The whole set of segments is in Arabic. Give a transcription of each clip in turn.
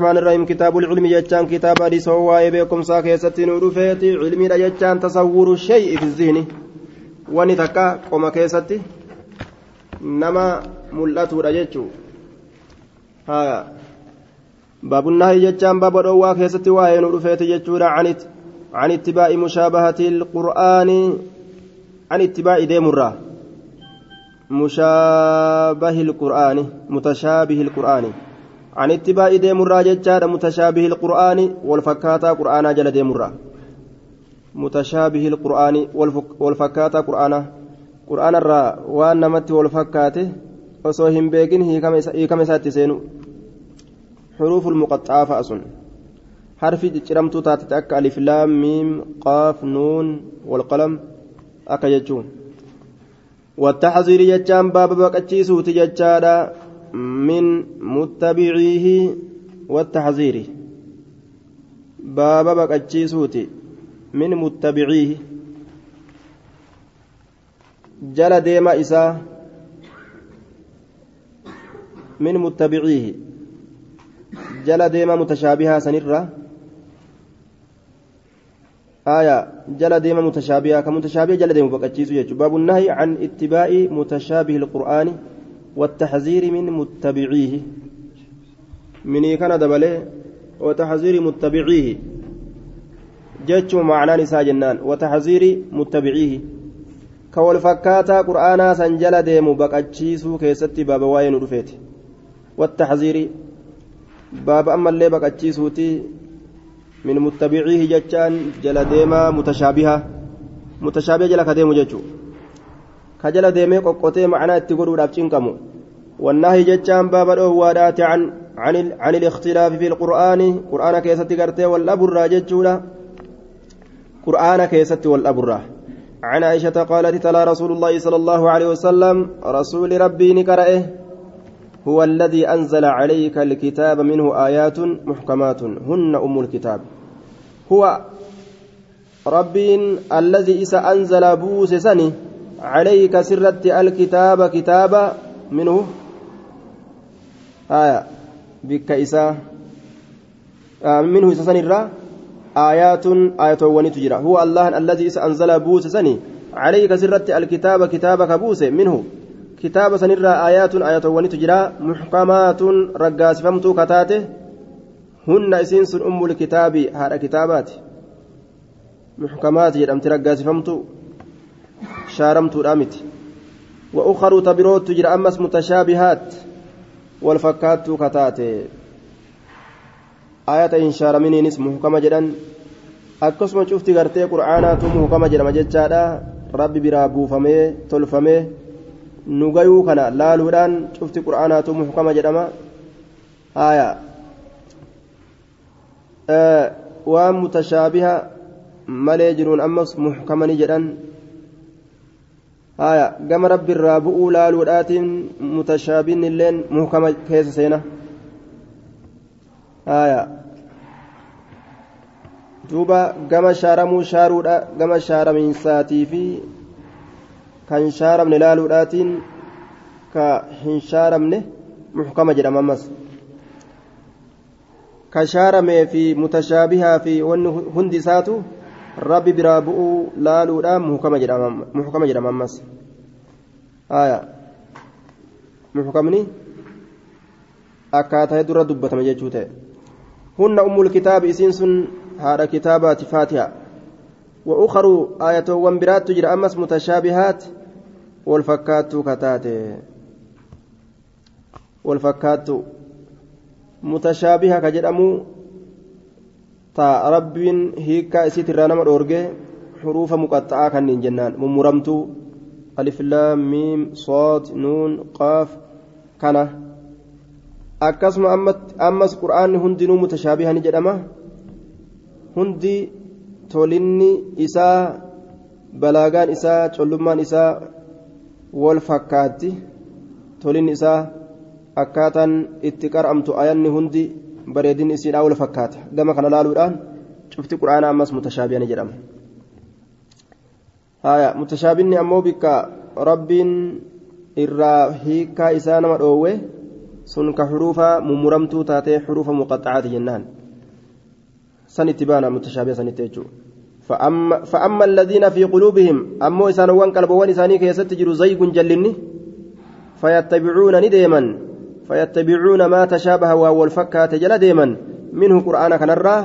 الرحمن الرحيم كتاب العلم جتان كتاب حديث هو بكم ساكي ستين ودفيتي علمي جتان تصور الشيء في الذهن ونتكا قوم كيستي نما ملأته رجتشو ها باب النهي جتان باب الروا كيستي وين ودفيتي جتشورا عن عن اتباع مشابهة القرآن عن اتباع ديمرة مشابه القرآن متشابه القرآن عن اتباع ديمرا جتشاد متشابه القرآن والفكاتا قرآنا جل ديمرا متشابه القرآن والفكاتا قرآنا قرآن الرا وان نمت والفكاته osoo hin beekin hiikama isaatti seenu xuruufu lmuqaxaa fa'a sun harfi cicciramtuu taatete akka alif laam miim qaaf nuun walqalam akka jechuun wattaxziiri jechaan baaba baqachiisuuti jechaadha من متبعيه والتحذير. بابا بقتشيسوتي من متبعيه. جل ديما إساه من متبعيه. جل ديما متشابهة سنرة. آية. جل ديما متشابهة. كمتشابهة جل ديما بقتشيسو باب النهي عن اتباع متشابه القرآن. والتحذير من متبعيه. مني كان دبله وتحذير متبعيه. جتشو معنى نساء جنان. وتحذير متبعيه. كول فكاتا قرآنا سنجل ديمو بقاتشيسو كيستي بابا واين رفيت والتحذير بابا أما اللي بقاتشيسوتي من متبعيه جتشان جل ديما متشابهة. متشابهة جل كديمو جتشو كجل ديمي قوقوتي معنا اتقولوا رابشنكمو والنهي جتشان باب الأهوادات عن عن, عن الاختلاف في القرآن قرآن كيستي قرتي والأبرة جتشولا قرآن كيستي والأبرة عن عائشة قالت تلا رسول الله صلى الله عليه وسلم رسول ربي نكرأه هو الذي أنزل عليك الكتاب منه آيات محكمات هن أم الكتاب هو ربي الذي إذا أنزل بوس سني عليك سرت الكتاب كتابا منه. آية. بك آه منه سنرى آيات آيات ونتجرى هو الله الذي أنزل بوس سني عليك سرت الكتاب كتابك بوس منه. كتاب سنرى آيات آيات ونتجرى محكمات رقاس فمتو كتاته. هن إسنس أم الكتاب هذا كتابات. محكمات جرمت رقاس فمتو. Shaaramtuudha miti وأخر تبروت تجرى أمس متشابهات والفكات كتات آية إن شارمين اسمه كما جدًا akkasuma cufti gartee qur'aanaatu muhukama jedhama jechaadha rabbi biraa buufamee tolfamee nu gayuu kana laaluudhaan cufti qur'aanaatu muhukama jedhama haya waan mutashaabiha malee jiruun ammas muhukamani jedhan آية قام رب الرابؤ لا لورات متشابين اللين محكمة كيس سينا آية دوبا قام شارمو شارورا قام شارمين ساتي في كان شارمن لا لورات كهن شارمن محكمة جرم مس كشارمي في متشابهة في هندساته rabbi biraa bu'uu laaluudhaan muhkama jedhama ammas aya muhkamni akkaataa dura dubbatame jechuu ta'e hunna ummul kitaabi isiin sun haadha kitaabaati faatiha وأخر آية وانبرات تجرى أمس متشابهات والفكات كتات والفكات متشابهة كجرمو ta rabbiin hiikkaa isiitirraa nama dhoorge xuruufa muqaxxa'aa kanneen jennaan. Mummuramtuu alif laam miim sood nuun qaaf kana. Akkasuma ammas qur'aanni hundinuu mutashaabiha ni jedhama. Hundi tolinni isaa balaagaan isaa collummaan isaa wal fakkaatti. Tolinni isaa akkaataan itti qar'amtu ayanni hundi bareedinni isiidhaa wal fakkaata gama kana laaluudhaan cufti quraanaa ammas mutashaabiha ni jedhama haya mutashaabinni ammoo bikka rabbiin irraa hiikaa isaa nama dhoowwe sun ka xuruufa mummuramtuu taatee xuruufa muqaxacaati jennaan sanitti baana mutashaabiha sanitti jechuudha فأما, فأما الذين في قلوبهم ammoo isaan waan qalbiiwwan isaanii keessatti jiru زيغ jallinni فيتبعون ni deema فيتبعون ما تشابه wal fakkaate jala deema. منه قرآن kanarraa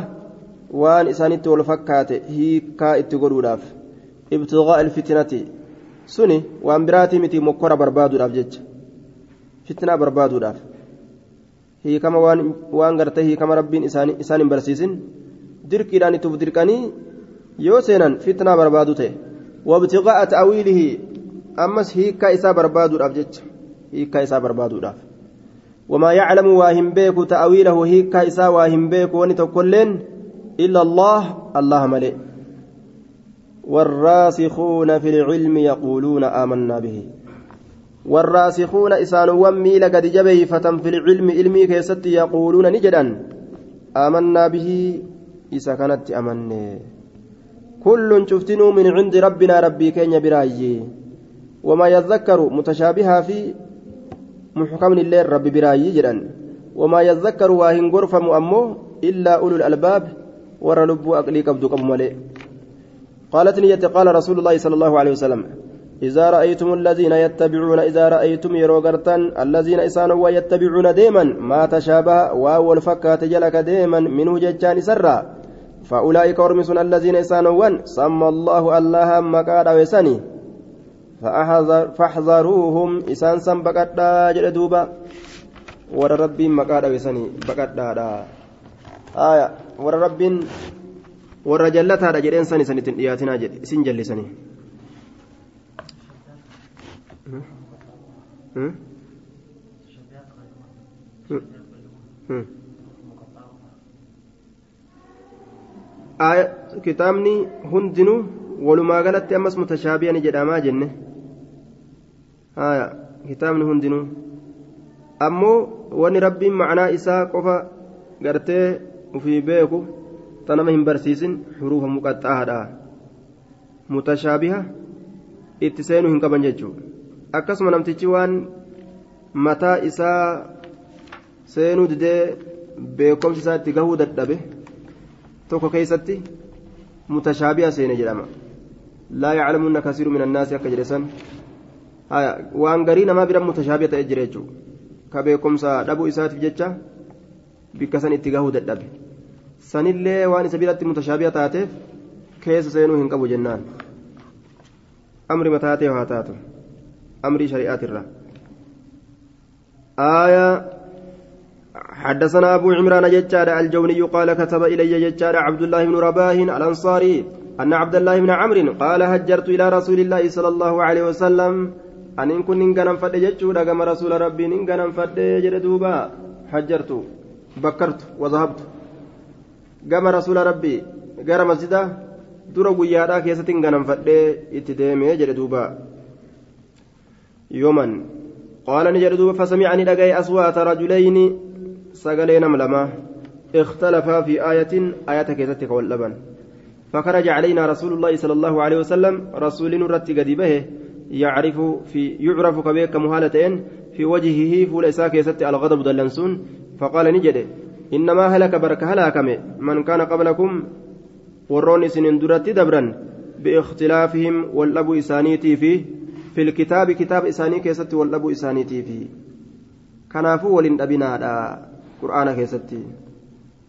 وان إسانيت والفكات هيكا اتقلوداف ابتغاء الفتنة. سني وان متي مكورة بربادو داف جج. فتنة بربادو داف هي كما وان وان غرته هي كما ربين إساني إساني برسيسن. dirqiidhaan itti uf dirqanii yoo seenan fitnaa barbaadu ta'e wabtiqaa'a ta'awiilihi ammas hiikkaa isaa barbaaduudhaaf jecha hiikkaa isaa barbaaduudhaaf wamaa hin beeku ta'awiilahu hiikkaa isaa waa hin beeku wani tokkolleen illa allah allaha malee والراسخون في العلم يقولون آمنا به. والراسخون إسانوا ميل قد جبه فتم في العلم علمي كيست يقولون نجدا آمنا به إذا كانت أمني. كل شفتنوا من عند ربنا ربي كين براي وما يذكر متشابها في محكم الله ربي براي جدا. وما يذكر واهن غرف مؤمو إلا أولو الألباب ورلبوا أقلي قبض ملئ قالت نية قال رسول الله صلى الله عليه وسلم إذا رأيتم الذين يتبعون إذا رأيتم يروغرتان الذين إسانوا يتبعون ديما ما تشابه واو الفكات جلك ديما منه ججان سرا. فأولئك أرمسون الذين إسانوا سمى الله الله مكاد ويسني فاحذروهم. إسان سم بكتا جلدوبا ور ربي مكاد ويسني بكتا آية. ور ربي ور جلتها جلين سني سنة إياتنا جل سن جل سني. kitaabni hundinuu walumaa galatti ammas mutashaabiyan jedhamaa jenne haya kitaabni hundinuu ammoo wanni rabbiin macnaa isaa qofa gartee ufii beeku ta nama hin barsiisin xuruufa muqaxxaahadha mutashaabiha itti seenuu hin qaban jechuudha akkasuma namtichi waan mataa isaa seenuu didee beekomsi isaa itti gahuu dadhabe tokko keessatti mutashaabiha seene jedhama waan garii namaa bira mutashaabiha ta'e jira jechuudha ka beekomsa dhabuu isaatiif jecha bikka san itti gahuu dadhabe sanillee waan isa biratti mutashaabiha taateef keessa seenuu hin qabu jennaan amri mataa ta'e haa taatu amrii shari'aatirra آية حدثنا أبو عمران ججاد الجوني قال كتب إلي ججاد عبد الله بن رباه الأنصاري أن عبد الله بن عمرو قال هجرت إلى رسول الله صلى الله عليه وسلم. أن إن كن إنغنم فد ججود كما رسول ربي إنغنم فد جدوبا هجرت بكرت وذهبت. كما رسول ربي غير مسجده dura guyyaadhaa keessatti ganamfadhee itti deemee jedhe duuba yooman qaala ni jedhe duuba fasamicani dhagaye aswaata rajulayni sagalee nam lama اختلفا في آية آية كيستك واللبن فخرج علينا رسول الله صلى الله عليه وسلم رسول نرت قديبه يعرف في يعرف كبيك مهالتين في وجهه فول إساك يست الغضب دلنسون فقال نجد إنما هلك برك هلاكم من كان قبلكم warroonni isinin duratti dabran biikhtilaafihim waldhabuu isaaniitii fi filkitaabi kitaaba isaanii keessatti waldhabuu isaaniitii fi kanaafuu waliin dhabinaadha qur'aana keessatti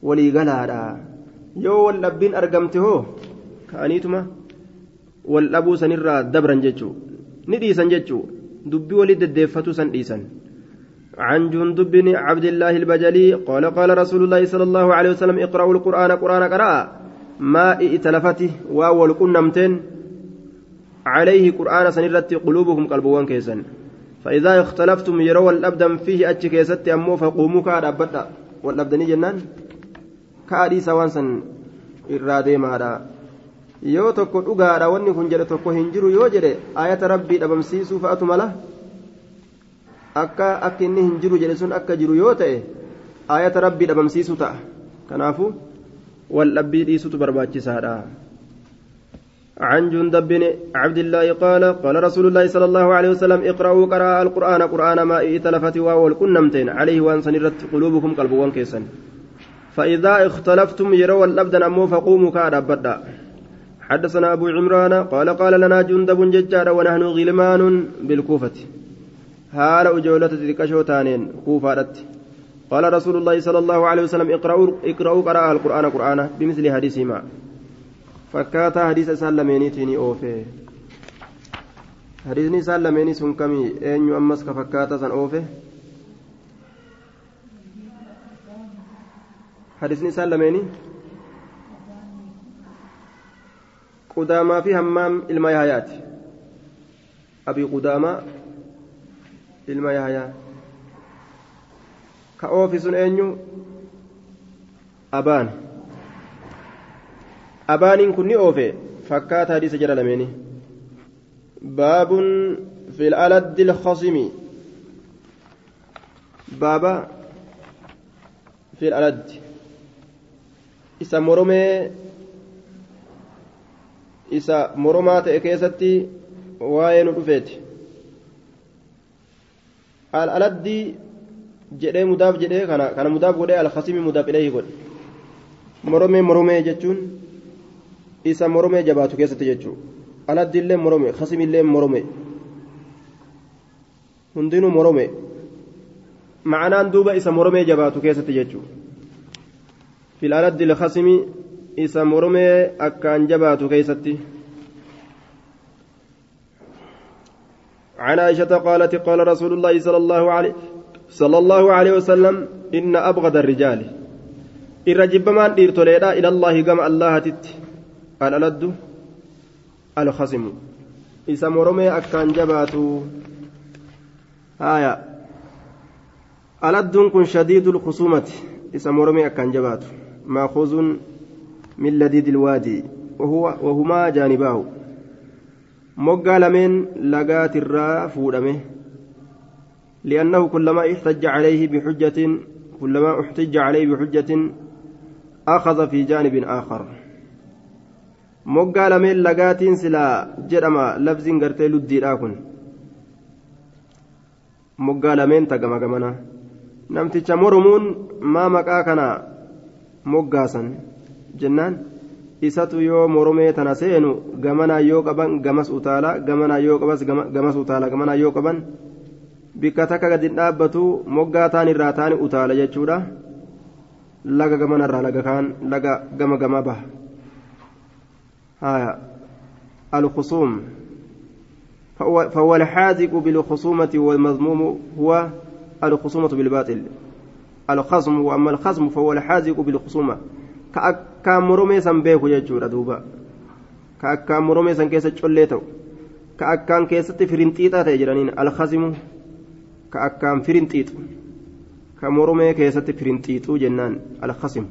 walii galaadha yoo waldhabbiin argamte hoo ka'aniituma? Waldhabuu sanirraa dabran jechuu. Ni dhiisan jechuu. Dubbii walii deddeeffatuu san dhiisan. عن جندب بن عبد الله البجلي قال قال رسول الله صلى الله عليه وسلم اقرأوا القرآن قرآن قرأ ما ائتلفته واول قنمتين عليه قرآن سنرت قلوبكم قلبوان كيسن فإذا اختلفتم يروا الأبدم فيه أتش كيست أمو فقوموا كاد أبدا والأبدني جنان كادي سوان سن إرادي مادا yoo tokko dhugaadha wanni kun jedhe tokko hin jiru yoo jedhe ayata rabbii dhabamsiisuu fa'atu mala akka akka inni hin jiru jedhe sun akka jiru yoo ta'e ayata rabbii dhabamsiisuu ta'a kanaafuu waldhabbii dhiisutu barbaachisaadha عن جندب بن عبد الله قال قال رسول الله صلى الله عليه وسلم اقرأوا قراءة القرآن قرآن ما ائتلفت واو الكنمتين عليه وان سنرت قلوبكم قلبوان كيسا فإذا اختلفتم يروا الأبدا أمو فقوموا كأدبدا حدثنا أبو عمران قال قال لنا جندب ججار ونحن غلمان بالكوفة. هال أجولة تلك تانين كوفة قال رسول الله صلى الله عليه وسلم اقرأوا اقرأوا قراءة القرآن قرآن بمثل حديث ما. fakkaataa hadiisa isaan lameeniitiin oofe hadiisni isaan lameenii sun kamii eenyu ammas ka fakkaataa san oofe hadiisni isaan lameenii qudaamaa fi hammaam ilma yaayaati abii qudaamaa ilma yaayaa ka oofi sun eenyu abaan abaaniin kun ni oofe fakkaata hadiisa jara lameeni baabun fi aladdi ilkhasimi baaba fi aladdi isa moromee isa moromaa ta'e keessatti waa'ee nu dhufeeti al-aladdi jedhee mudaaf jedhee kana kana mudaaf godhee al-khasimi mudaaf ilayhi godhe moromee moromee jechuun isa moromee jabaatu keessatti jechuudha aladdillee morome kasimillee morome hundinuu morome ma'anaan duuba isa moromee jabaatu keessatti jechuudha fil aladdi kasimi isa moromee akkaan jabaatu keessatti. عن عائشة قالت قال رسول الله صلى الله عليه صلى الله عليه وسلم إن أبغض الرجال. الرجب من إلى الله كما الله تت. الألد الخصم. إذا مرمي أكان جباتو آية. ألد كن شديد الخصومة. إذا مرمي أكان جباتو مأخوذ من لديد الوادي وهو وهما جانباه lameen lagaat irraa fuudhame لأنه كلما احتج عليه بحجة كلما احتج عليه بحجة أخذ في جانب آخر lagaatiin silaa jedhama labziin gartee luddiidhaa kun moggaa lameen tagama gamana namticha mormuun maa maqaa kana moggaasan jennaan isatu yoo moromee tana seenu gamanaa yoo qaban gamas utaala gamanaa yoo qabas gamas utaala gamanaa yoo qaban bikka takka gadi dhaabbatu moggaa taan irraa taani utaala jechuudha laga gamanarraa laga kaan laga gama gamaa baha الخصوم فهو, فهو الحاذق بالخصومة والمذموم هو الخصومة بالباطل الخصم وأما الخصم فهو الحاذق بالخصومة. كأكام مرمي سنبيه يجور دوبا. كأكام مرمي سن كيسة شليتو كأكام كيسة فرنتيتا تجرانين. الخصم كأكام فرنتيت كمرمي كيسة فرنتيتو جنان. الخصم.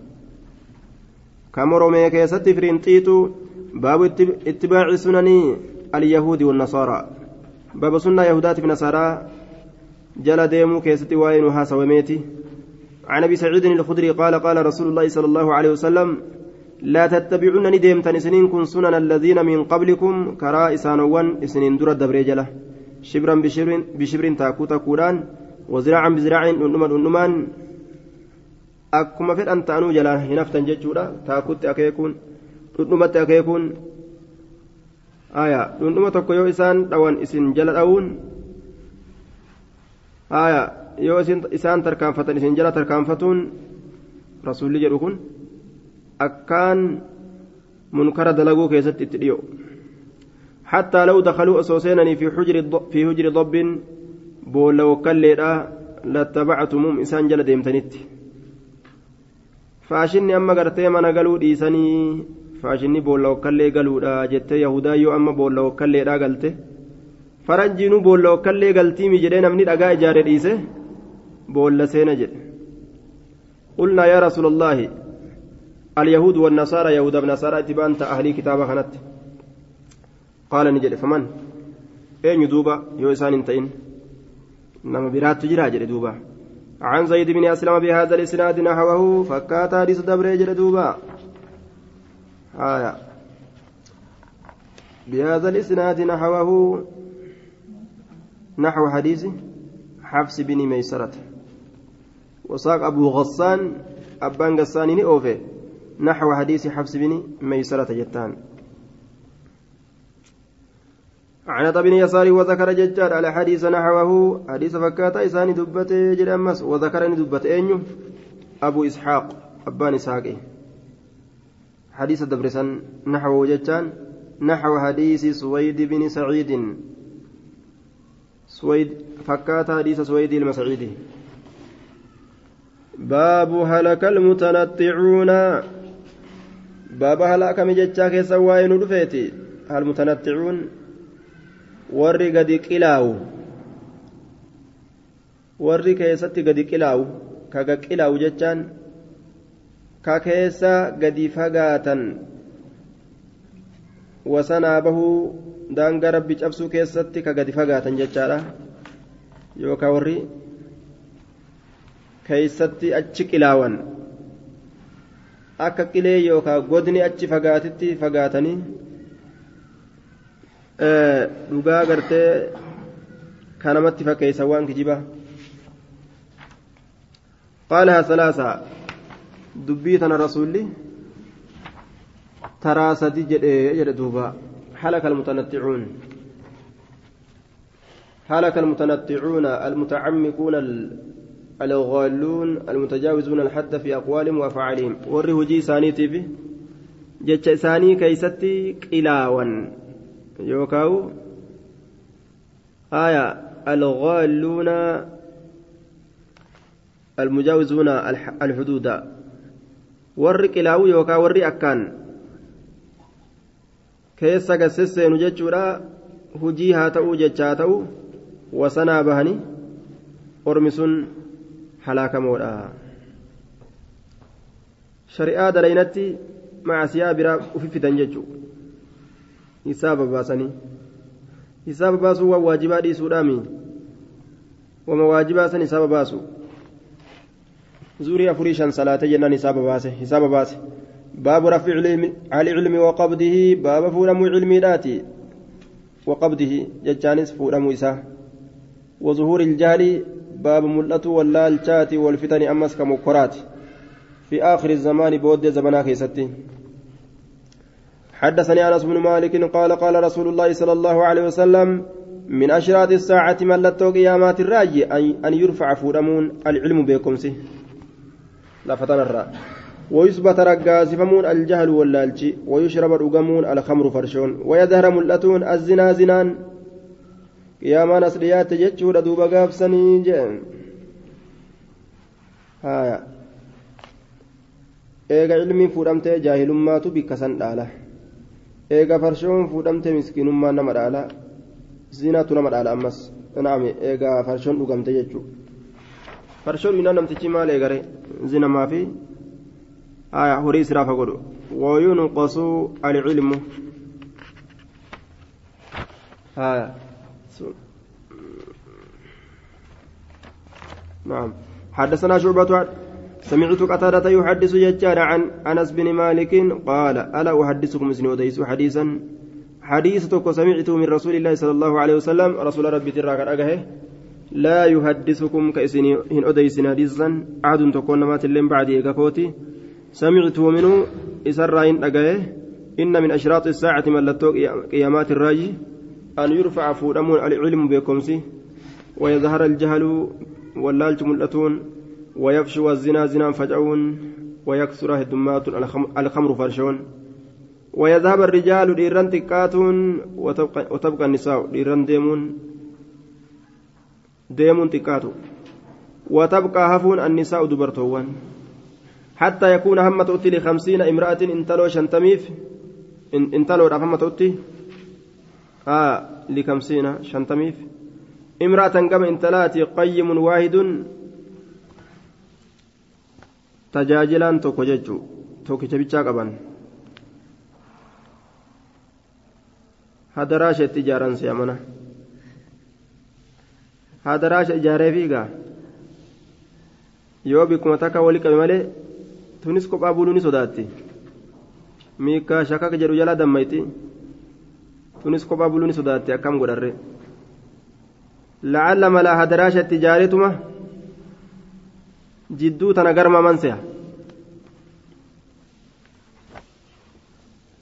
كمرمي كيسة فرنتيتو. باب اتباع سنن اليهود والنصارى. باب سنة يهودات في نصارى. جل ديمو كيستي وين سوميتي عن أبي سعيد الخدري قال قال رسول الله صلى الله عليه وسلم لا تتبعون نديم تنسنين كن سنن الذين من قبلكم كرا إسانوان إسنين در الدبريجلة شبرا بشبر بشبر تاكوتا كوران وزراعا بزراع نمان نمان أكما فد أن تأنو جلا هنفتا ججورا تاكوت أكيكون dhundhumatti akeekuun aya dhundhuma tokko yoo isaan dhawan isin jala dha'uun aya yoo isaan tarkaanfatan isin jala tarkaanfatuun rasuulli jedhu kun akkaan munkara dalaguu keessatti itti dhiyo حتى لو دخلوا أسوسينني في حجر في حجر ضب بولا وكليدا لاتبعتموم إنسان جل ديمتنت فاشني أما قرتي من قالوا ديسني faashinni boolla hokkallee galuudha jettee yahudaa yoo amma boolla hokkalleedhaa galte faranjiinuu boolla hokkallee galtiimi jedhee namni dhagaa ijaare dhiise seena jedhe qulnaa yaa rasuula allaahi اليهود والنصارى يهود بنصارى اتبان أهلي كتابة كانت قال نجد فمن؟ أين دوبا؟ يو إسان انتين. نما برات تجرى جد دوبا. عن زيد بن أسلم بهذا الإسناد نحوه فكات حديث دبر جد دوبا. آية. بهذا الإسناد نحوه نحو حديث حفص بن ميسرة. وساق أبو غسان أبان غسان أوفي نحو حديث حفص بن ميسرة جتان. عن بن يسار وذكر ججار على حديث نحوه حديث فكاتا إساني دبته جرمس وذكرني دبت أنيو أبو إسحاق أبان إسحاقي. حديث دبرسان نحوه ججان نحو حديث سويد بن سعيد. سويد فكات حديث سويد المسعيدي باب هلك المتنطعون باب هلاك مجتشا كيسا وين رفيتي المتنطعون warri gadi qilaawu warri keessatti gadi qilaawu kaga qilaawu jechaan ka keessa gadi fagaatan wasanaa bahuu daangaa rabbi cabsuu keessatti ka gadi fagaatan jechaadha yookaan warri Keeysatti achi qilaawan akka qilee yookaan godni achi fagaatitti fagaatanii dhugaa gartee kanamatti fakkeeysan waan kijiba qaalaha salaasa dubbii tana rasuulli ترى سدي جدي دوبا حلك المتنطعون حلك المتنطعون المتعمقون الغالون المتجاوزون الحد في أقوالهم وأفعالهم. ورّي هجي سانيتي في جتش ساني كيستي قلاوا يوكاو. آية. الغالون المجاوزون الحدود. ورّي قلاو يوكا ورّي أكان. hujii haa ta'uu jechaa ta'u wasanaa bahanii ormi sun halaakamoodha shari'aa dalaynatti macasiyaa biraa ufi fidan jechuudha hisaaba baasanii hisaaba baasuu waan waajibaa dhiisuudhaami wama waajibaa san hisaaba baasu zuurii afurii shan salaatee jennaan hisaaba baase hisaaba baase. باب رفع العلم وقبضه باب فولم علمي داتي وقبضه ججانس فولم إساه وظهور الجهل باب ملة واللالشات والفتن أمس كمكرات في آخر الزمان بود زمنا كيستي. حدثني أنس بن مالك قال قال رسول الله صلى الله عليه وسلم من أشراط الساعة ملتو قيامات الراجي أن يرفع فولمون العلم بكمسه لا فتن الرأي ويثبت رقاسفمون الجهل واللالشي ويشرب الأقمون الخمر فرشون ويظهر ملأتون الزنا زنان qiyaamaan as dhiyaatte jechuudha duuba gaabsanii jeen. Haya eega ilmiin fuudhamtee jaahilummaatu bikka san dhaala. Eega farshoon fuudhamtee miskiinummaan nama dhaala. Zinaatu nama dhaala ammas. Naame eega farshoon dhugamte jechuudha farshoon minaa namtichi maal eegare? Zinamaa fi? Haya horii israafa godhu. Wayuunqasuu alcilmu haya نعم. حدثنا شعبة سمعت قتادة يحدث ججار عن أنس بن مالك قال ألا أحدثكم اسم وديس حديثا؟ حديث تكو سمعته من رسول الله صلى الله عليه وسلم رسول ربي تراك أجهه لا يحدثكم كإسن هن حديثا؟ عاد تكون مات اللين بعد إيقاكوتي سمعت منه إسرائيل أجاه إن من أشراط الساعة ملتو قيامات الراجي. أن يرفع فورمون العلم بكمسي ويظهر الجهل واللالج ملتون ويفشو الزنا زنا فجعون ويكثر هدمات الخمر فرشون. ويذهب الرجال ديران تكاتون وتبقى, وتبقى النساء ديران ديمون. ديمون تكاتو. وتبقى هفون النساء دبرتوان حتى يكون هم تؤتي لخمسين امرأة انتلو شنتميف انتلو هم تؤتي آه لخمسين شنتميف امرأة كما انتلاتي قيم واحد tajaajilaan tokko jechuun tokkicha bichaa qaban hadaraasha itti ijaaran si'amana hadaraasha ijaaree fiigaa yoo bikkuma takka wali qabe malee tunis kophaa buluu ni sodaatti miikaa shakaka jedhu jala dammayti tunis kophaa buluu ni sodaatte akkam godharre lacalla malaa hadaraashatti jaaretuma jidduu tana garma manseha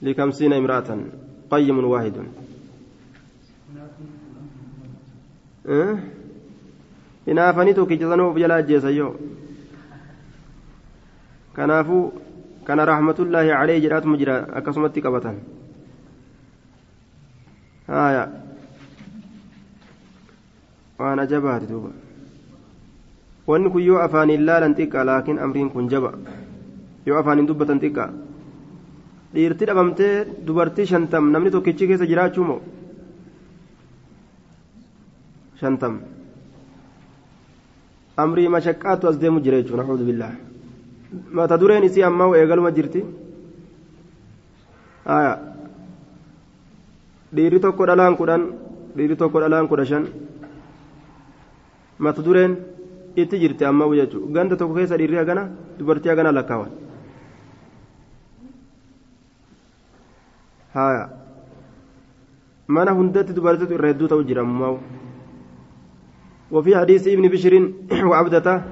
لخمسين امرأة قيم واحد أه؟ hinaafanii tokkicha sanuuf jala ajjeesan yoo kanaafuu kana rahmatullaahi calee jedhaatuma jira akkasumatti qabatan haya waan ajabaati duuba wanni kun yoo afaaniin laalan xiqqa laakiin amriin kun jaba yoo afaaniin dubbatan xiqqa dhiirti dhabamtee dubartii shantam namni tokkichi keessa jiraachuu moo shantam amrii mashaqqaatu as deemu jira jechuudha naxuudhu billaa mata dureen isii ammaa eegaluma jirti dhiirri tokko dhalaan kudhan dhiirri tokko dhalaan kudha shan mata dureen itti jirti ammaa jechuudha ganda tokko keessa dhiirri hagana dubartii hagana lakkaawan haya mana hundatti dubartiitu irra hedduu ta'u jira ammaa وفي حديث ابن بشر وعبدته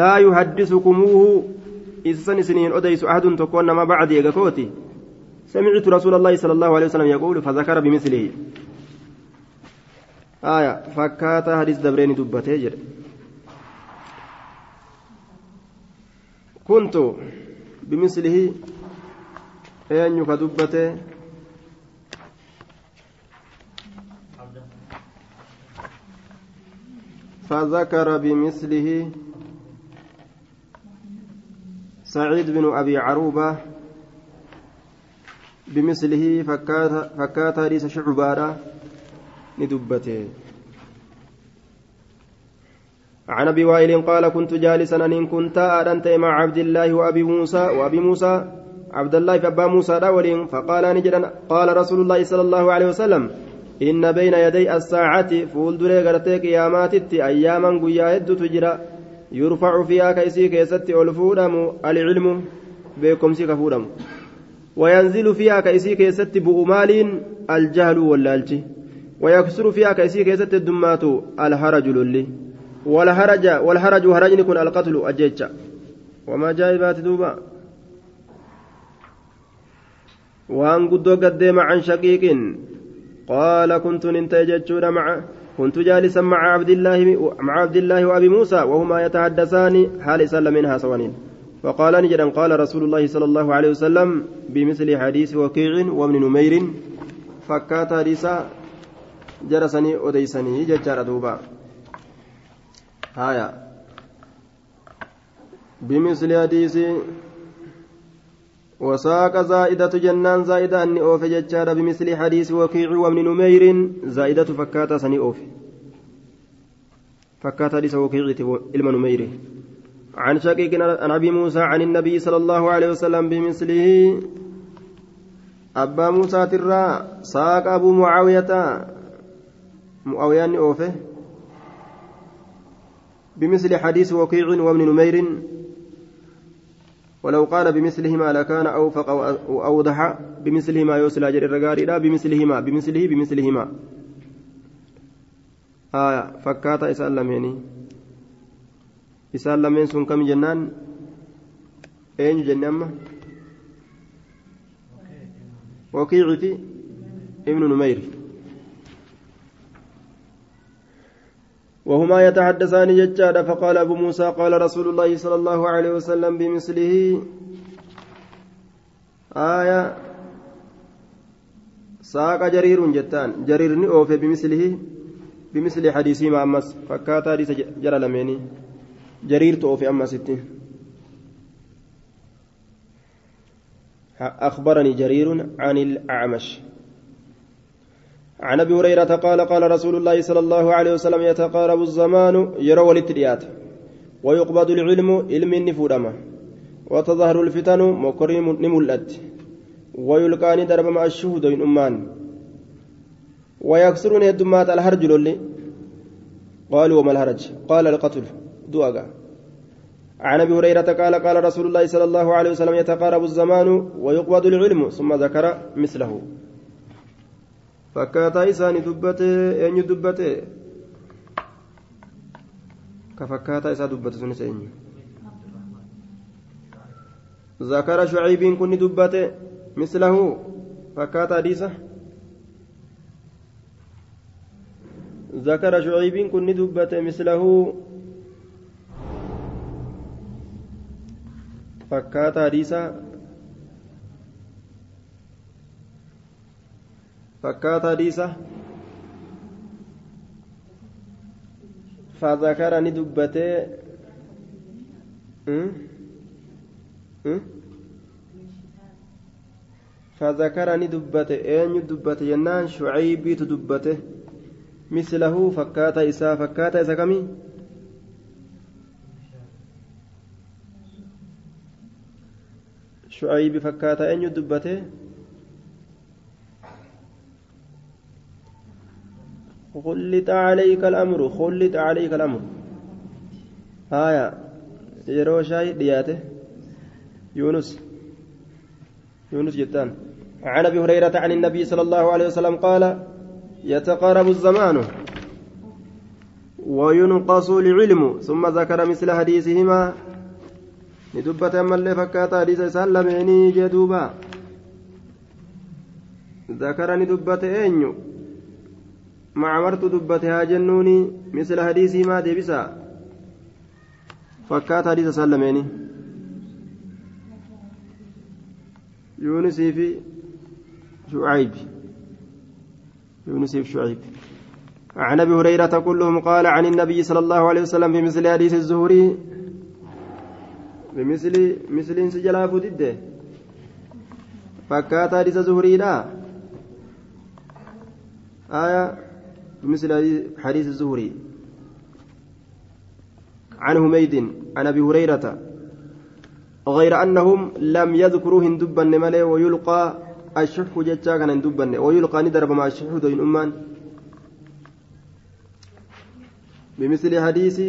لا يحدثكموه إسسن سنين أديس أحد تكون ما بعد يقكوتي سمعت رسول الله صلى الله عليه وسلم يقول فذكر بمثله. آية فكات حديث دبرين دبته كنت بمثله أن يكدبته فذكر بمثله سعيد بن أبي عروبة بمثله فكات فكات حديث شعبارة ندبته. عن أبي وائل قال كنت جالسا إن كنت ادنت مع عبد الله وأبي موسى وأبي موسى عبد الله فابا موسى داولين فقال نجدا قال رسول الله صلى الله عليه وسلم إن بين يدي الساعة فول دري غرتي قيامات أياما قيا هد تجرى. يرفع فيها كيسي كيست ألفودم العلم بكم سيك فودم. وينزل فيها كيسي كيست بؤمال الجهل واللالج ويكسر فيها كيسي كيست الدمات الهرج للي والهرج والهرج هرج يكون القتل أجيتش وما جايبات دوبا. وان قدو قدم عن شقيق قال كنت ننتج مع كنت جالسا مع عبد الله مع عبد الله وأبي موسى وهما يتحدثان حال سلم منها فقال نجدا قال رسول الله صلى الله عليه وسلم بمثل حديث وكيع وابن نمير فكات حديثا جرسني أديسني ججار دوبا. هايا بمثل حديث وساق زائدة جنان زائدة أني أوفي جتشار بمثل حديث وكيع ومن نمير زائدة فكاتا سني أوفي. فكاتا حديث وكيع إلما نمير عن شقيق عن أبي موسى عن النبي صلى الله عليه وسلم بمثله أبا موسى ترى ساق أبو معاوية معاوية أوفي بمثل حديث وكيع ومن نمير ولو قال بمثلهما لكان أوفق وأوضح بمثلهما يوصل أجر الرقاري لا بمثلهما بمثله بمثلهما آية فكاتا إسأل لميني إسأل لمين سن كم جنان أين جنة وكيعتي ابن نمير وهما يتحدثان ججادا فقال أبو موسى قال رسول الله صلى الله عليه وسلم بمثله. آية. ساق جرير جتان. جرير أوفي بمثله بمثل حديثه مع أمس. فكات حديث جرى لميني. جرير توفي أمس أخبرني جرير عن الأعمش. عن أبي هريرة قال قال رسول الله صلى الله عليه وسلم يتقارب الزمان يرى ولتريات ويقبض العلم علم نفودما وتظهر الفتن مكرم نملت ويلقاني درب مع الشهود من أمان. ويكسرني الدمات الهرج قالوا وما الهرج؟ قال القتل. دؤغا عن ابي هريره قال قال رسول الله صلى الله عليه وسلم يتقارب الزمان ويقبض العلم ثم ذكر مثله isaanii dubbate eenyu dubbate ka fakkaataa isaa dubbate sunis eenyu zakara shucaybiin kun ni dubbate mislahu fakkaata hadiisa zakara shucaybiin kun fakkaata hadiisa. Fakkaata hadiisa. فذكر ندبته فذكر ندبته أين دبته ينان شعيبي تدبته مثله فكاتا إسا فكاتا إسا كمي شعيب فكاتا أين دبته خلت عليك الأمر خلت عليك الأمر. هايا yeroo shaayii dhiyaate يونس يونس جتان عن أبي هريرة عن النبي صلى الله عليه وسلم قال يتقارب الزمان وينقص العلم ثم ذكر مثل حديثهما. ندبت أما اللي فكات حديث سلميني جدوبا ذكر ندبت أنيو مع مرت دبتها جنوني مثل حديثهما ديبسا فكات حديث سلميني يونسي في شعيب يونس في شعيب عن ابي هريره كلهم قال عن النبي صلى الله عليه وسلم بمثل حديث الزهري بمثل مثل سجلا فدده فكات حديث الزهري لا آية بمثل حديث الزهري. عن حميد عن أبي هريرة. غير أنهم لم يذكروا هندبا ملي ويلقى الشح جتا كان هندبا ويلقى ندرب مع الشح دوين أمان. بمثل حديث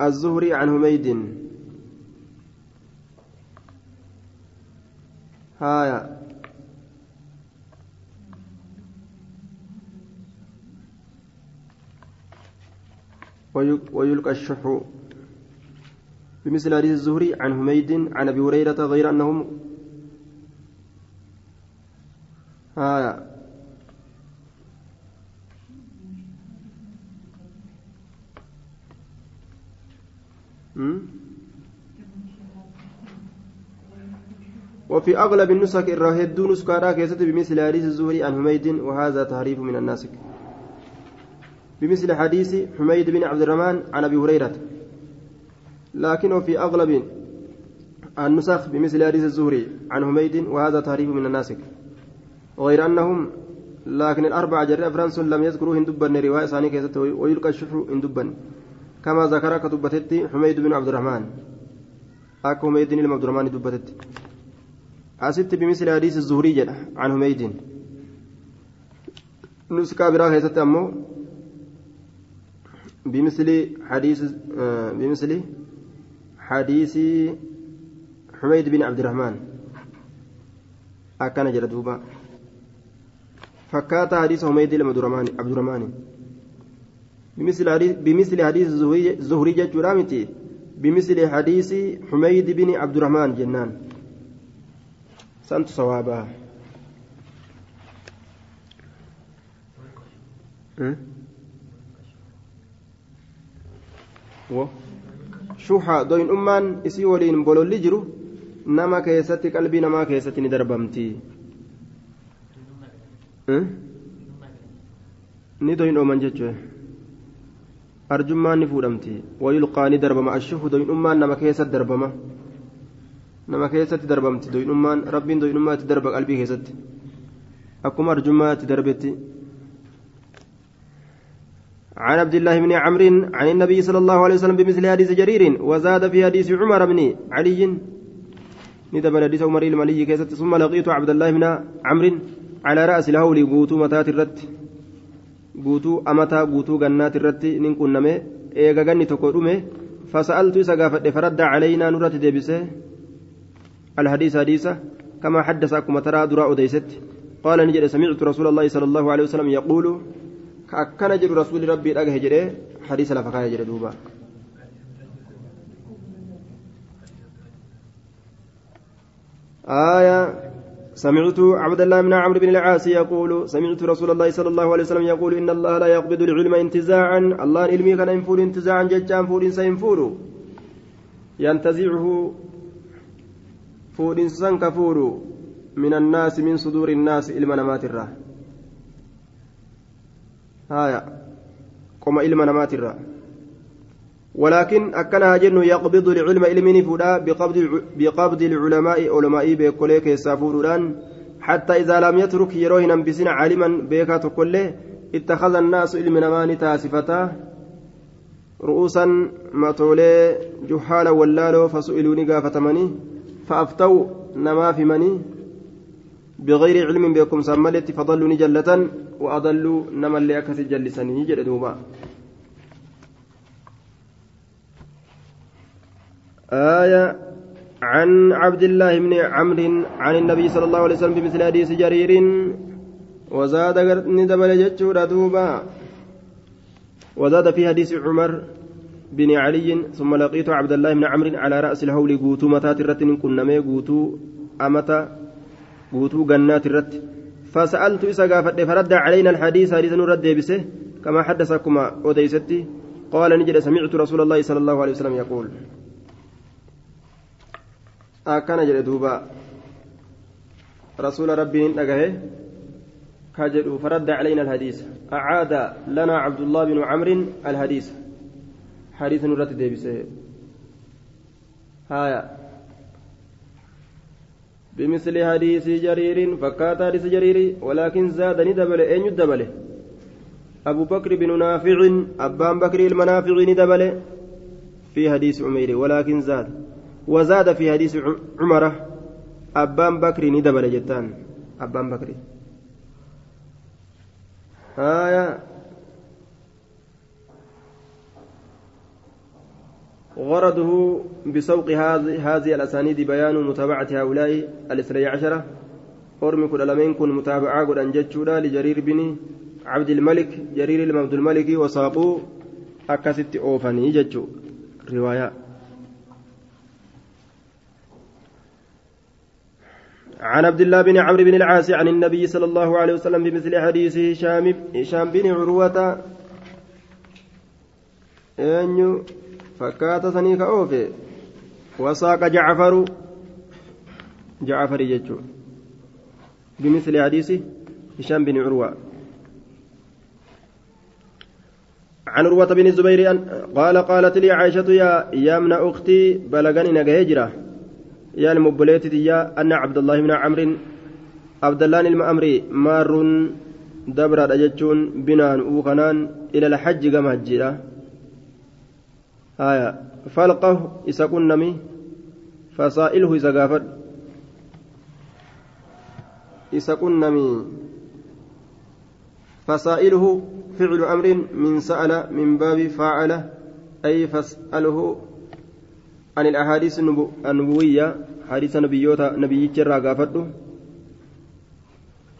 الزهري عن حميد. هايا ويلقى الشح. بمثل حديث الزهري عن حميد عن أبي هريرة غير انهم آية وفي أغلب النسخ irra hedduu nuskhaarraa keessatti بمثل حديث الزهري عن حميد وهذا تحريف من الناسخ. بمثل حديث حميد بن عبد الرحمن عن أبي هريرة. لكنه في أغلب النسخ بمثل حديث الزهري عن حميد وهذا تحريف من الناسخ. غير أنهم لكن الأربعة jara afran san لم يذكروا hin dubbanne رواية ثانية keessatti ويلقى الشح hin dubbanne كما ذكر ka dubbatetti حميد بن عبد الرحمن. أكو حميد بن عبد الرحمن دبتت أسبت بمثل حديث الزهري عن حميد. نسكا برا كيست أمو. بمثل حديث بمثل حديث حميد بن عبد الرحمن. أكان جرى دوبا فكات حديث حميد بن عبد الرحمن. بمثل حديث زهري جرامتي بمثل حديث حميد بن عبد الرحمن جنان سنت صوابا shuha doyin ummaan isii waliin bololli jiru nama keessatti qalbii namaa keessatti ni darbamti ni doyin ooman jechuu arjummaan ni fuudhamti wayulqaa ni darbama ashuhu doyin ummaan nama keessatti darbama nama keessatti darbamti doyin ummaan rabbiin doyin ummaa itti darba qalbii keessatti akkuma arjummaa itti darbetti عن عبد الله بن عمرو عن النبي صلى الله عليه وسلم بمثل حديث جرير وزاد في حديث عمر بن علي ندب حديث عمر الملي كيست ثم لقيت عبد الله بن عمرو على رأس الهول قوتو متات الرت قوتو أمتا قوتو جنات الرت نكون نمي إيغا غني تقولومي فسألت سقافة فرد علينا نرت ديبسه الحديث حديثة كما حدثكم ترى درا أديست قال نجد سمعت رسول الله صلى الله عليه وسلم يقول كأكن جر رسول ربي أجه جري حديث لفقاه جري دوبا آية سمعت عبد الله بن عمرو بن العاص يقول سمعت رسول الله صلى الله عليه وسلم يقول إن الله لا يقبض العلم انتزاعا. الله علمي كان ينفور انتزاعا ججان فور سينفور ينتزعه فور سنكفور من الناس من صدور الناس إلما نمات الراه هايا. قم إلما نمات ولكن أكنها جن يقبض العلم علمني فدا بقبض بقبض العلماء علماء بكوليك يسافرون حتى إذا لم يترك يروهن بسنا عالما بيكا تقول اتخذ الناس علم نمان تاسفتا. رؤوسا مطولي جحالا ولالو فسئلوني قافتمني فأفتوا نما في مني. بغير علم بكم سملت فضلوا جلة وأضلوا نما اللي أكثر جلسني جل آية عن عبد الله بن عمرو عن النبي صلى الله عليه وسلم بمثل حديث جرير وزاد ندبل جتشور دوبا وزاد في حديث عمر بن علي ثم لقيت عبد الله بن عمرو على رأس الهول قوتو متات كنا قوتو أمتا قوتو جنات الرت فسألت إسا فرد علينا الحديث حديث نرد بسه كما حدثكما أوديستي قال نجد سمعت رسول الله صلى الله عليه وسلم يقول akkana jedhe duuba rasuula rabbiin dhagahe ka jedhu faradda calayna alhadiisa acaada lanaa cabdullah binu camrin alhadiisa hadiisa nurratti deebise haya بمثل حديث جرير فكات حديث جرير ولكن زاد ندبل أين يدبل أبو بكر بن نافع أبان بكر المنافع ندبل في حديث عمير ولكن زاد وزاد في حديث عمر أبان بكر ندبل جتان أبان بكر. آية. غرضه بسوق هذه الأسانيد بيان متابعة هؤلاء الاثني عشرة أرمي كل لمن كن متابعة قد أنجتشونا لجرير بن عبد الملك جرير عبد الملك وساقوا أكست أوفني جتشو. رواية. عن عبد الله بن عمرو بن العاص عن النبي صلى الله عليه وسلم بمثل حديث هشام هشام بن عروة. أنيو فكات سنيك أوفي وساق جعفر. جعفر يجو بمثل حديث هشام بن عروة. عن عروة بن الزبير قال قالت لي عائشة يا ابن أختي بلغني نجهجرة يا المبليت يا أن عبد الله بن عمرو عبد الله المأمري مار دبر أجتون بنان وخنان إلى الحج كما هجرة. آية فلقه إذا كنمي فسائله إذا قافت إذا كنمي فسائله فعل أمر من سأل من باب فاعل أي فاسأله عن الأحاديث النبوية حديث نبيوتا نبي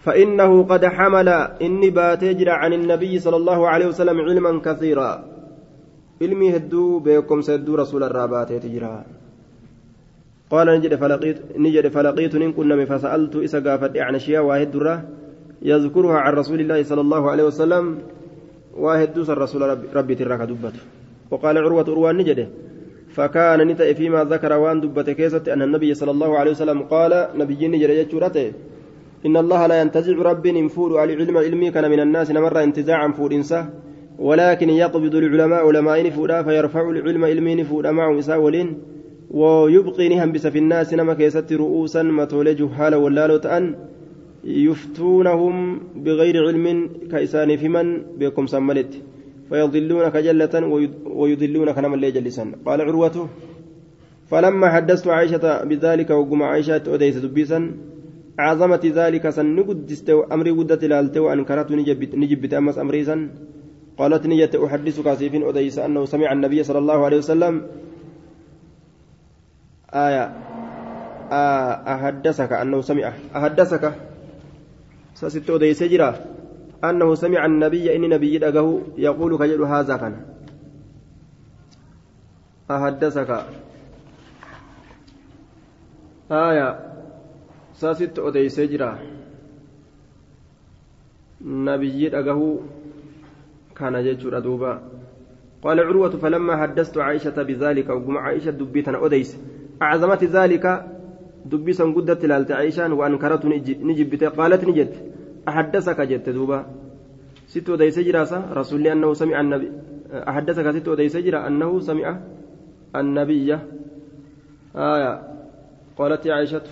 فإنه قد حمل إني باتجر عن النبي صلى الله عليه وسلم علما كثيرا. علمي هدو بكم سدو رسول الرابات تجرى قال نجد فلقيت نجد فلقيت إن كنا فسألت إسا قافت عن أشياء واحد درة يذكرها عن رسول الله صلى الله عليه وسلم. واحد دوس الرسول ربي, ربي تراك دبته وقال عروة أروان نجده. فكان نتأ فيما ذكر وان دبت كيست أن النبي صلى الله عليه وسلم قال نبي نجر يجورته إن الله لا ينتزع رب انفور على علم علمي كان من الناس نمر انتزاعا فور إنساه ولكن يقبض العلماء علماء نفودا فيرفع العلم علمي نفودا معهم إساولين ويبقي نهم بس في الناس نما كيست رؤوسا متولى جهالا ولا تأن يفتونهم بغير علم كإسان في من بكم سملت. فيضلونك جلة ويضلونك نما اللي جلسا قال عروة فلما حدثت عائشة بذلك وقم عائشة أديس دبيسا عظمة ذلك سن قدست أمري قدت لالت وأنكرت نجبت نجبت أمس أمريسا قالت نية أحدثك سيف أديس أنه سمع النبي صلى الله عليه وسلم. آية. أحدثك أنه سمع. أحدثك. سست أديس جرا. أنه سمع النبي إن نبي دقه يقول كجل هذا كان. أحدثك آية. سست أديس جرا نبي دقه كان جيتشورا دوبا. قال عروة فلما حدثت عائشة بذلك وقم عائشة دبيتنا أديس. أعظمت ذلك دبيسا قدت لالت عائشة وأنكرت نجبت قالت نجت. أحدثك جت دوبا. ست أديس جراسة رسول أنه سمع النبي. أحدثك ست أديس جرا أنه سمع النبي. آية. قالت عائشة.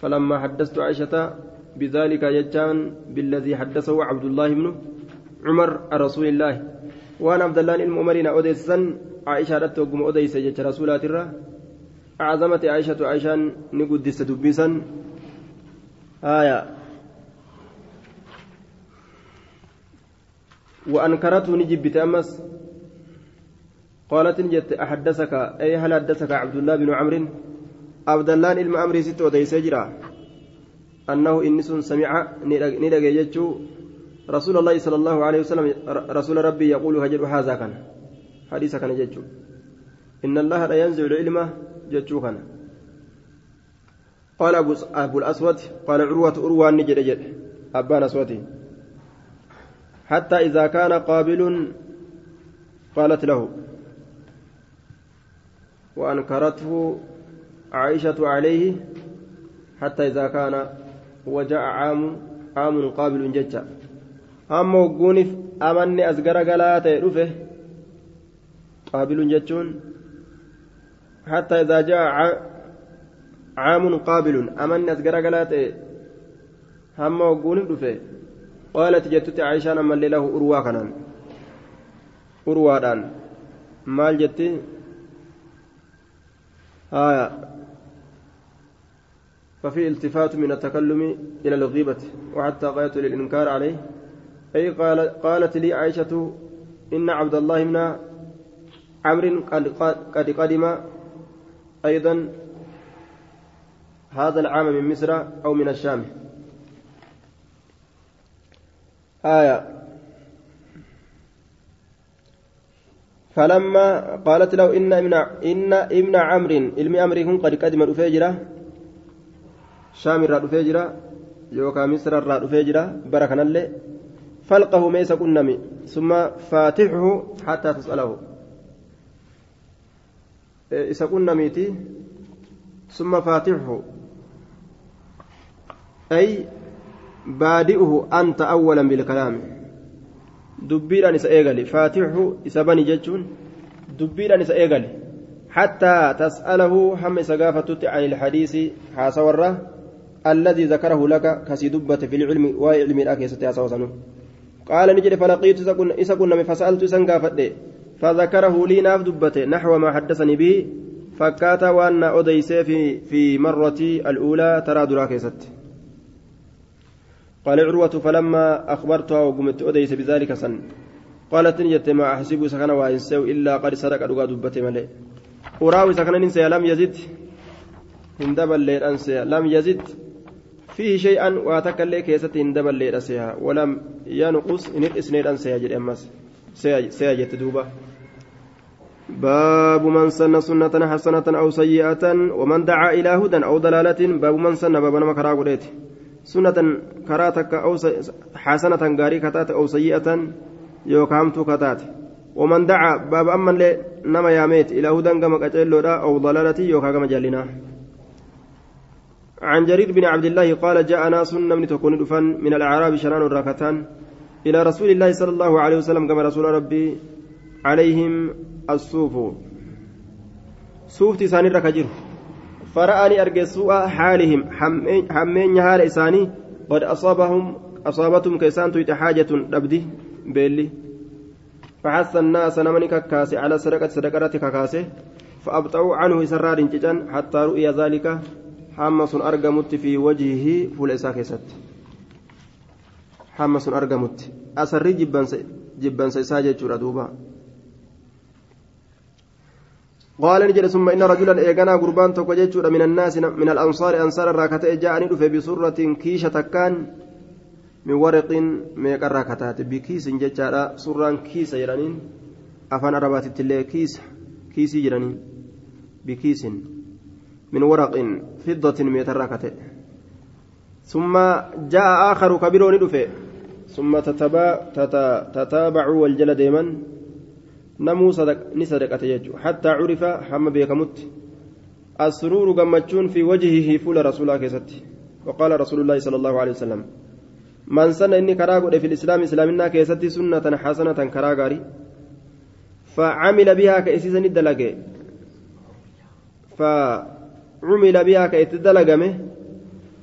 فلما حدثت عائشة بذلك يجان بالذي حدثه عبد الله بن عمر رسول الله. وأنا عبد الله المؤمرين أوديسا عائشة رت وقم أوديس جت رسولات الرا أعظمت عائشة عائشة نقدس دبيسا آية. وأنكرته نجبت أمس قالت نجت أحدثك أي هل حدثك عبد الله بن عمرو؟ عبد الله sitti odeysee jira annahu inni sun samica ni dhage jechuu رسول الله صلى الله عليه وسلم رسول ربي يقول هجر هذا كان. حديث كان إن الله لا ينزع العلم جتشو كان. قال أبو, أبو الأسود قال عروة أروى نجد جد أبان أسودي. حتى إذا كان قابل قالت له. وأنكرته عائشة عليه حتى إذا كان وجاء عام عام قابل amma hogguuniif amanni as garagalaa ta'e dhufe qaabiluun jechuun hattaa idaa jaa amanni as garagalaa ta'e hamma hogguuniif dhufe qaalati jettutti aayishaan ammallee lahu urwaa kanaan urwaadhaan maal jetti haya ففي التفات من التكلم إلى الغيبة وحتى غاية للإنكار عليه أي قال قالت لي عائشة إن عبد الله بن عمرو قد قدم أيضا هذا العام من مصر أو من الشام. آية. فلما قالت له إن ابن إن ابن عمرو علم أمركم قد قدم الأفيجرة شام الراد أفيجرة يوكا مصر الراد أفيجرة بركنا الله فلقه ميس كنمي. ثم فاتحه حتى تسأله. إذا كنا ميتي ثم فاتحه. أي بادئه أنت أولا بالكلام. دبيرا نسا إيغالي. فاتحه إذا بني جتشون دبيرا نسا إيغالي. حتى تسأله هم سقافتت عن الحديث حاسورة الذي ذكره لك كسي دبة في العلم وعلم الأكيسة حاسوسنه قال نجري فلقيت إذا كنا فسألت قافت فذكره لي ناف دبته. نحو ما حدثني به. فكاتا وأن أديس في في مرتي الأولى ترى دراكيست قال عروة فلما أخبرتها وقمت أديس بذلك سن. قالت نجت ما أحسب سكن وإنسو إلا قد سرق أدوغا دبته ملئ. أراوي سكن إنسى لم يزد. هندبل أنسى لم يزد. فيه شيئا واتكلي كيست هندبل لأسيها ولم ينقص إن الإسنين أن سيجد أمس. سيجد دوبة. باب من سن سنة حسنة أو سيئة ومن دعا إلى هدى أو ضلالة باب من سن باب نمكرا قريت سنة كراتك أو حسنة غاري كتات أو سيئة يوكامت كتات. ومن دعا باب أمن نما ياميت إلى هدى كما أو ضلالة يوكا كما جلنا عن جرير بن عبد الله قال جاء ناس من تكون دفن من الأعراب شنان الراكتان إلى رسول الله صلى الله عليه وسلم كما رسول ربي عليهم الصوف. صوف تساني ركجر فرآني أرجع سوء حالهم حمين حال إساني قد أصابهم أصابتهم كيسان تويت حاجة نبدي بيلي فحث الناس نمني ككاسي على سرقة سرقة ككاسي فأبطأوا عنه سرار ججان حتى رؤي ذلك fi wajhihi fuula isaa keessatti. Hamma sun argamutti. Asarrii jibbansa isaa jechuudha duuba. قال نجد ثم إن رجلا إيغانا قربان توكو من الناس من الأنصار أنصار الراكتة جاءني دفع بسرة كيشة كان من ورق ميقر راكتات بكيس ججارة سران كيس يرانين أفان أربات التلي كيس كيسي جرانين بكيس من ورق فضة ميتر راكتة ثم جاء آخر كبير ندفع ثم تتبع تتابعوا والجل ديما namuu ni sadaqate jechuudha hattaa curifa hamma beekamutti. Asruuru gammachuun fi wajhihi fuula rasuulaa keessatti. وقال رسول الله صلى الله عليه وسلم من سن إني كراغ في الإسلام إسلامنا كيستي سنة حسنة كراغاري فعمل بها كإسيسا الدلق فعمل بها كإتدلقمه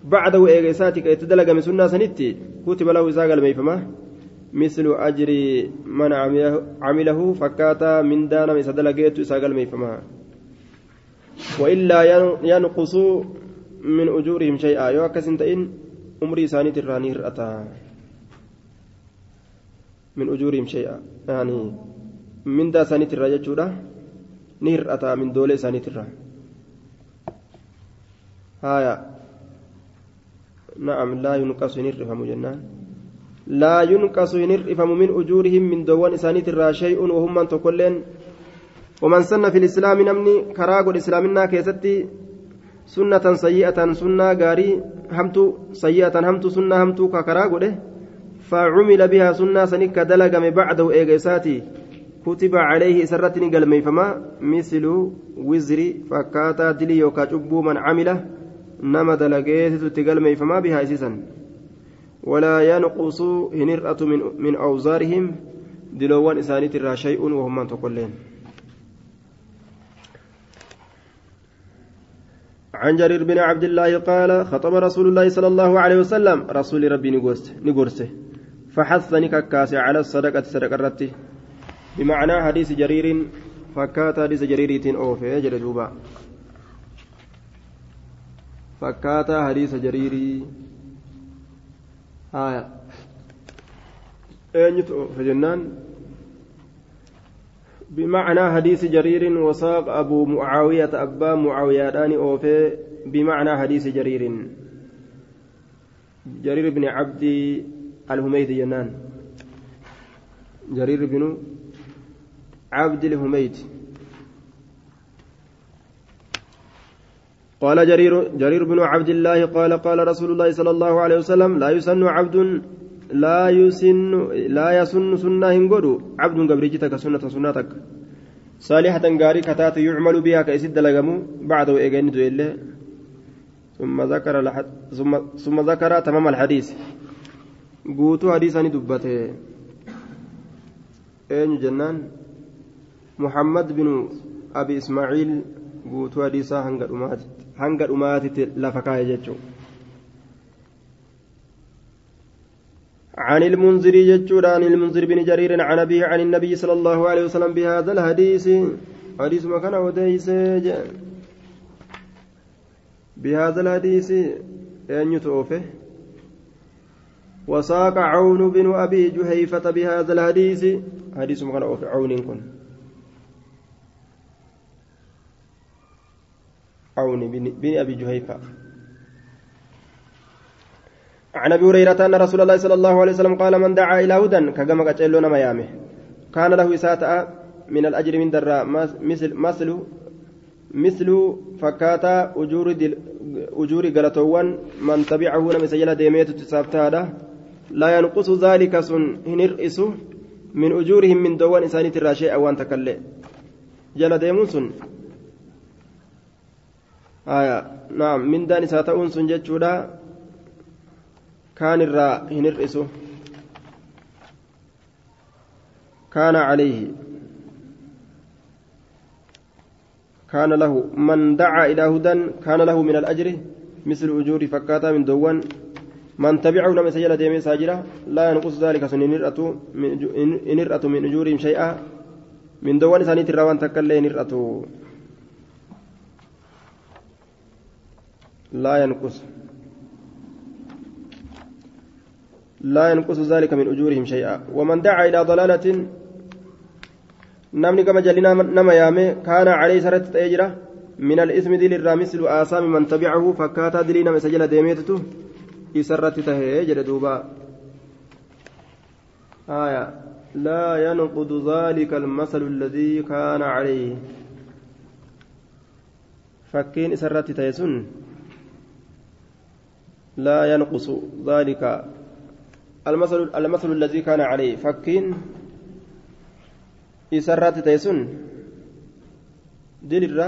بعده إيغيساتي كإتدلقمه سنة سنتي كتب له إساق الميفمه مثل أجر من عمله فكاتا من دانا من سدلقيت ساقل ميفما. وإلا ينقص من أجورهم شيئا. يوكس إن أمري ساني تراني رأتا. من أجورهم شيئا. يعني من دا ساني ترى جتشورا نير أتا من دولة ساني ترى. هايا نعم لا ينقص نير فهم جنان لا ينقص هنرئفم من أجورهم من دوان إسانيت الرا شيء وهم من تقولين. ومن سن في الإسلام نمني كراغ الإسلامنا كيستي سنة سيئة سنة غاري همتو سيئة همتو سنة همتو كراغ فعمل بها سنة سنك دلقم بعده إيغيساتي كتب عليه سرتني قلمي فما مثل وزري فكاتا دلي يوكا من عمله. نما دلقيت تقلمي فما بها إسيسا ولا ينقص هنرأة من, من أوزارهم دلوان إسانيت الرا شيء وهم من تقولين. عن جرير بن عبد الله قال خطب رسول الله صلى الله عليه وسلم. رسول ربي نقرسه فحثني ككاس على الصدقة صدقة رتي. بمعنى حديث جرير فكات حديث جريرة أوفي جلدوبا فكات حديث جريري. آية. بمعنى حديث جرير وساق أبو معاوية أبا معاوية داني أوفي. بمعنى حديث جرير. جرير بن عبد الهميد جنان. جرير بن عبد الهميد قال جرير جرير بن عبد الله قال قال رسول الله صلى الله عليه وسلم لا يسن عبد لا يسن لا يسن سنة هنقولو عبد قبرجتك سنة سنتك. صالحة غاري كتات يعمل بها كيسد لغمو. بعد وإيغاني دويلة ثم ذكر لحد ثم ثم ذكر تمام الحديث. قوتو حديثاني دبته. أين جنان؟ محمد بن أبي إسماعيل قوتو حديثا هنقل أماتي hanga dhumaatitti lafa kaa'e jechuudha. عن المنذر يجود عن المنذر بن جرير عن أبيه عن النبي صلى الله عليه وسلم بهذا الحديث. حديث ما كان وديس. بهذا الحديث أن يتوفه وساق عون بن أبي جهيفة بهذا الحديث. حديث ما كان عون كن. عون بن أبي جهيفة. عن أبي هريرة أن رسول الله صلى الله عليه وسلم قال من دعا إلى هدى كجمع أجلون ميامه كان له إساءة من الأجر من دراء مثل مثل مثل فكاتا أجور دل أجور قلتوان من تبعه نمي سجل ديميت تسابتها لا ينقص ذلك سن هنرئس من أجورهم من دوان إنسان تراشي أوان تكلي جل ديمون نعم من دان ساتؤون سن جتشودا كان الراء هنرئسه كان عليه. كان له من دعا إلى هدى كان له من الأجر مثل أجور فكاتا من دوان. من تبعه لم يسجل ديمي ساجرة لا ينقص ذلك سن من أجورهم شيئا. من دوان سانيت الروان تكالي إن لا ينقص. لا ينقص ذلك من أجورهم شيئا. ومن دعا إلى ضلالة gama jalli nama yaame kaana calee isarratti ta'ee jira من الاسم دل الرا مثل آثام من تبعه فكاتا دلينا مسجل ديميتتو إسرت تهي جل دوبا. آية. لا ينقض ذلك المثل الذي كان عليه. فكين إسرت تيسن لا ينقص ذلك المثل المثل الذي كان عليه فكين إسرت تيسن دل الرا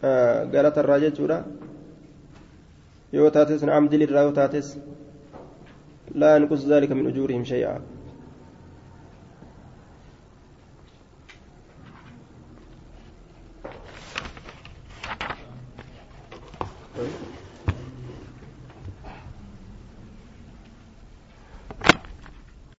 galata irraa jechuudha yoo taates naam dilirraa yoo taates laa yanqus zaalika min ujuurihim shay'a